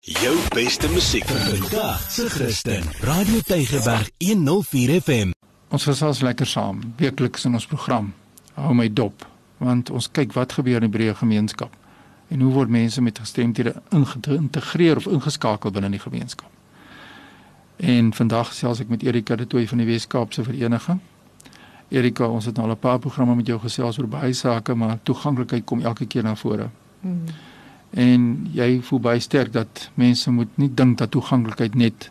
Jou beste musiek vandag se Christen. Radio Tygerberg 104 FM. Ons gesels lekker saam weekliks in ons program. Hou my dop want ons kyk wat gebeur in die breë gemeenskap en hoe word mense met gestremthede geïntegreer of ingeskakel binne die gemeenskap. En vandag gesels ek met Erika de Tooy van die Wes-Kaapse Vereniging. Erika, ons het nou al 'n paar programme met jou gesels oor baie sake, maar toeganklikheid kom elke keer na vore. Hmm. En jy voel baie sterk dat mense moet nie dink dat toeganklikheid net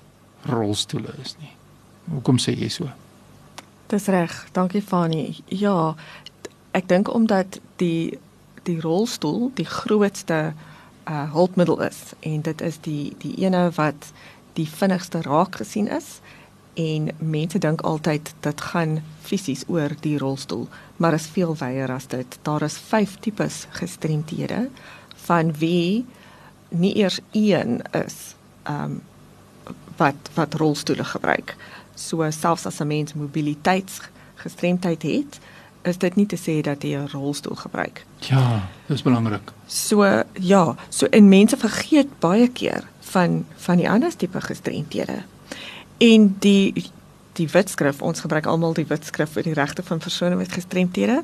rolstoele is nie. Hoekom sê jy so? Dis reg. Dankie Fani. Ja, ek dink omdat die die rolstoel die grootste uh hulpmiddel is en dit is die die ene wat die vinnigste raak gesien is en mense dink altyd dit gaan fisies oor die rolstoel, maar is veel wyer as dit. Daar is 5 tipes gestremthede van wie nie eers een is ehm um, wat wat rolstoele gebruik. So selfs as 'n mens mobiliteitsgestremdheid het, is dit nie te sê dat jy 'n rolstoel gebruik. Ja, dis belangrik. So ja, so en mense vergeet baie keer van van die ander tipe gestremthede. En die die wetskrif, ons gebruik almal die wetskrif vir die regte van persone met gestremthede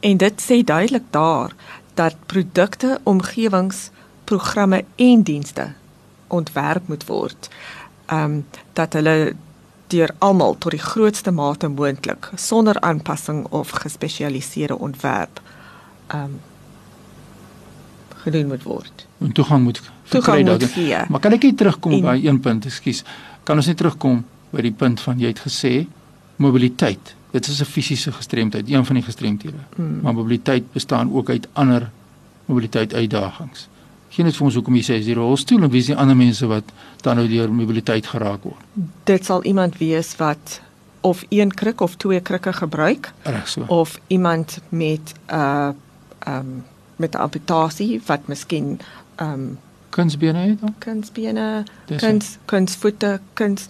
en dit sê duidelik daar dat produkte, omgewings, programme en dienste ontwerp moet word. Ehm um, dat hulle deur almal tot die grootste mate moontlik sonder aanpassing of gespesialiseerde ontwerp ehm um, gedoen moet word. En toegang moet moet gee. Maar kan ek net terugkom en, by een punt, ekskuus. Kan ons net terugkom by die punt van jy het gesê mobiliteit Dit is 'n fisiese gestremdheid, een van die gestremthede. Hmm. Maar mobiliteit bestaan ook uit ander mobiliteit uitdagings. Geen net vir ons hoekom jy sê is die rolstoel en wie is die ander mense wat dan nou deur mobiliteit geraak word? Dit sal iemand wees wat of een kruk of twee krukke gebruik. Reg so. Of iemand met 'n uh, ehm um, met 'n amputasie wat miskien ehm um, kunsbene het. Kunsbene, kuns kunsvoete, kuns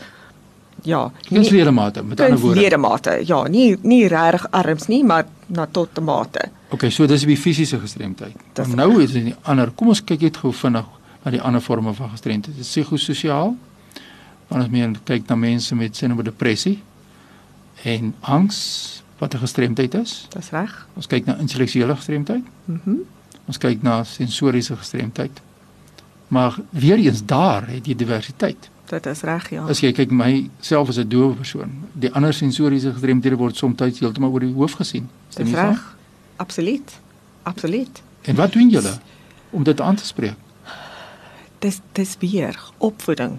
ja, kunsledemate met ander woorde. Kunsledemate. Ja, nie nie regtig arms nie, maar na tot 'n mate. OK, so dis die fisiese gestremdheid. Nou is dit 'n ander. Kom ons kyk net gou vinnig na die ander forme van gestremdheid. Dit is psigososiaal. Ons meer kyk na mense met sien oor depressie en angs wat 'n gestremdheid is. Dis reg. Ons kyk na intellektuele gestremdheid. Mhm. Mm ons kyk na sensoriese gestremdheid. Maar weer eens daar het jy diversiteit. Dit is reg, ja. As jy kyk my self as 'n doewe persoon, die ander sensoriese gestremdhede word soms heeltemal oor die hoof gesien. Is dit reg? Absoluut. Absoluut. En wat doen julle om dit aan te spreek? Dis dis weer opvoeding.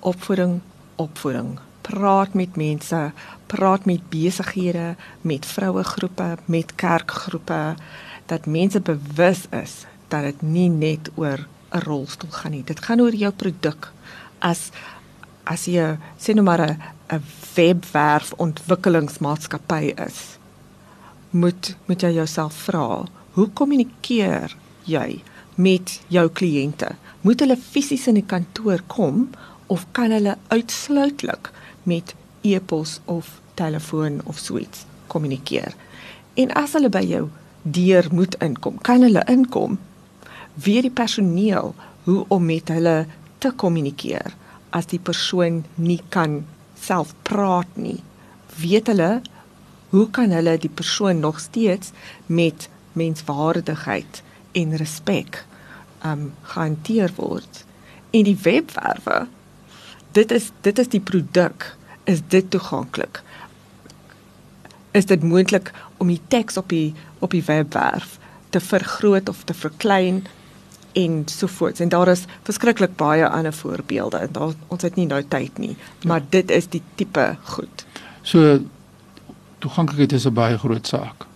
Opvoeding, opvoeding. Praat met mense, praat met besighede, met vrouegroepe, met kerkgroepe dat mense bewus is dat dit nie net oor 'n rolstoel gaan nie. Dit gaan oor jou produk as as jy sê nou maar 'n webwerf ontwikkelingsmaatskappy is moet moet jy jouself vra hoe kommunikeer jy met jou kliënte? Moet hulle fisies in die kantoor kom of kan hulle uitsluitlik met e-pos of telefoon of suits kommunikeer en as hulle by jou deur moet inkom kan hulle inkom wie die personeel hoe om met hulle te kommunikeer as die persoon nie kan self praat nie. Weet hulle hoe kan hulle die persoon nog steeds met menswaardigheid en respek um hanteer word? In die webwerwe dit is dit is die produk is dit toeganklik. Is dit moontlik om die teks op die op die webwerf te vergroot of te verklein en so voort. En daar is verskriklik baie ander voorbeelde. En daar ons het nie nou tyd nie, maar ja. dit is die tipe goed. So toeganklikheid is 'n baie groot saak.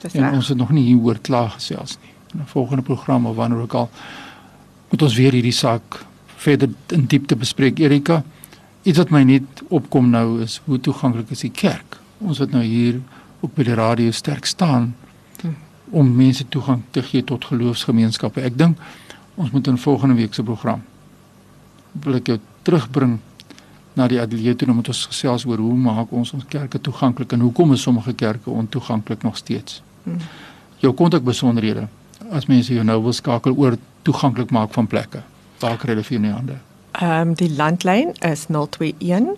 Dis en ons het nog nie hieroor klaar gesels nie. In 'n volgende program of wanneer ook al moet ons weer hierdie saak verder in diepte bespreek. Erika, iets wat my net opkom nou is hoe toeganklik is die kerk? Ons wat nou hier op by die radio sterk staan om mense toegang te gee tot geloofsgemeenskappe. Ek dink ons moet in volgende week se program wil ek jou terugbring na die ateljee toe om met ons gesels oor hoe maak ons ons kerke toeganklik en hoekom is sommige kerke ontoeganklik nog steeds. Hmm. Jou kontak besonderhede as mense jou nou wil skakel oor toeganklik maak van plekke. Waar kry hulle vir in die hande? Ehm um, die landlyn is 021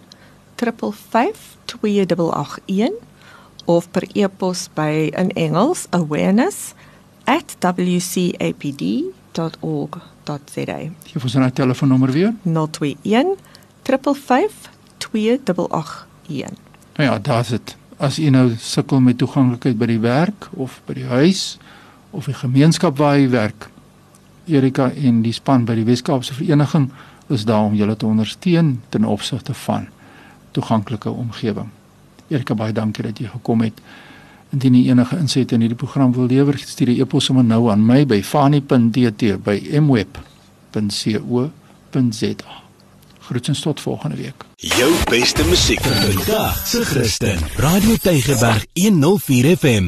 355 2881 of per e-pos by in Engels awareness@wcapd.org.za. Gee ons 'n telefoonnommer weer. 021 355 2881. Nou ja, daar's dit. As jy nou sukkel met toeganklikheid by die werk of by die huis of die gemeenskap waar jy werk, Erika en die span by die Weskaapse Vereniging is daar om julle te ondersteun ten opsigte van toeganklike omgewing. Erika, baie dankie dat jy gekom het. Indien jy enige insette in hierdie program wil lewer, stuur 'n e-pos sommer nou aan my by fani.dt by mweb.co.za. Groetens tot volgende week. Jou beste musiek vir vandag, se Christen. Radio Tygerberg 104 FM.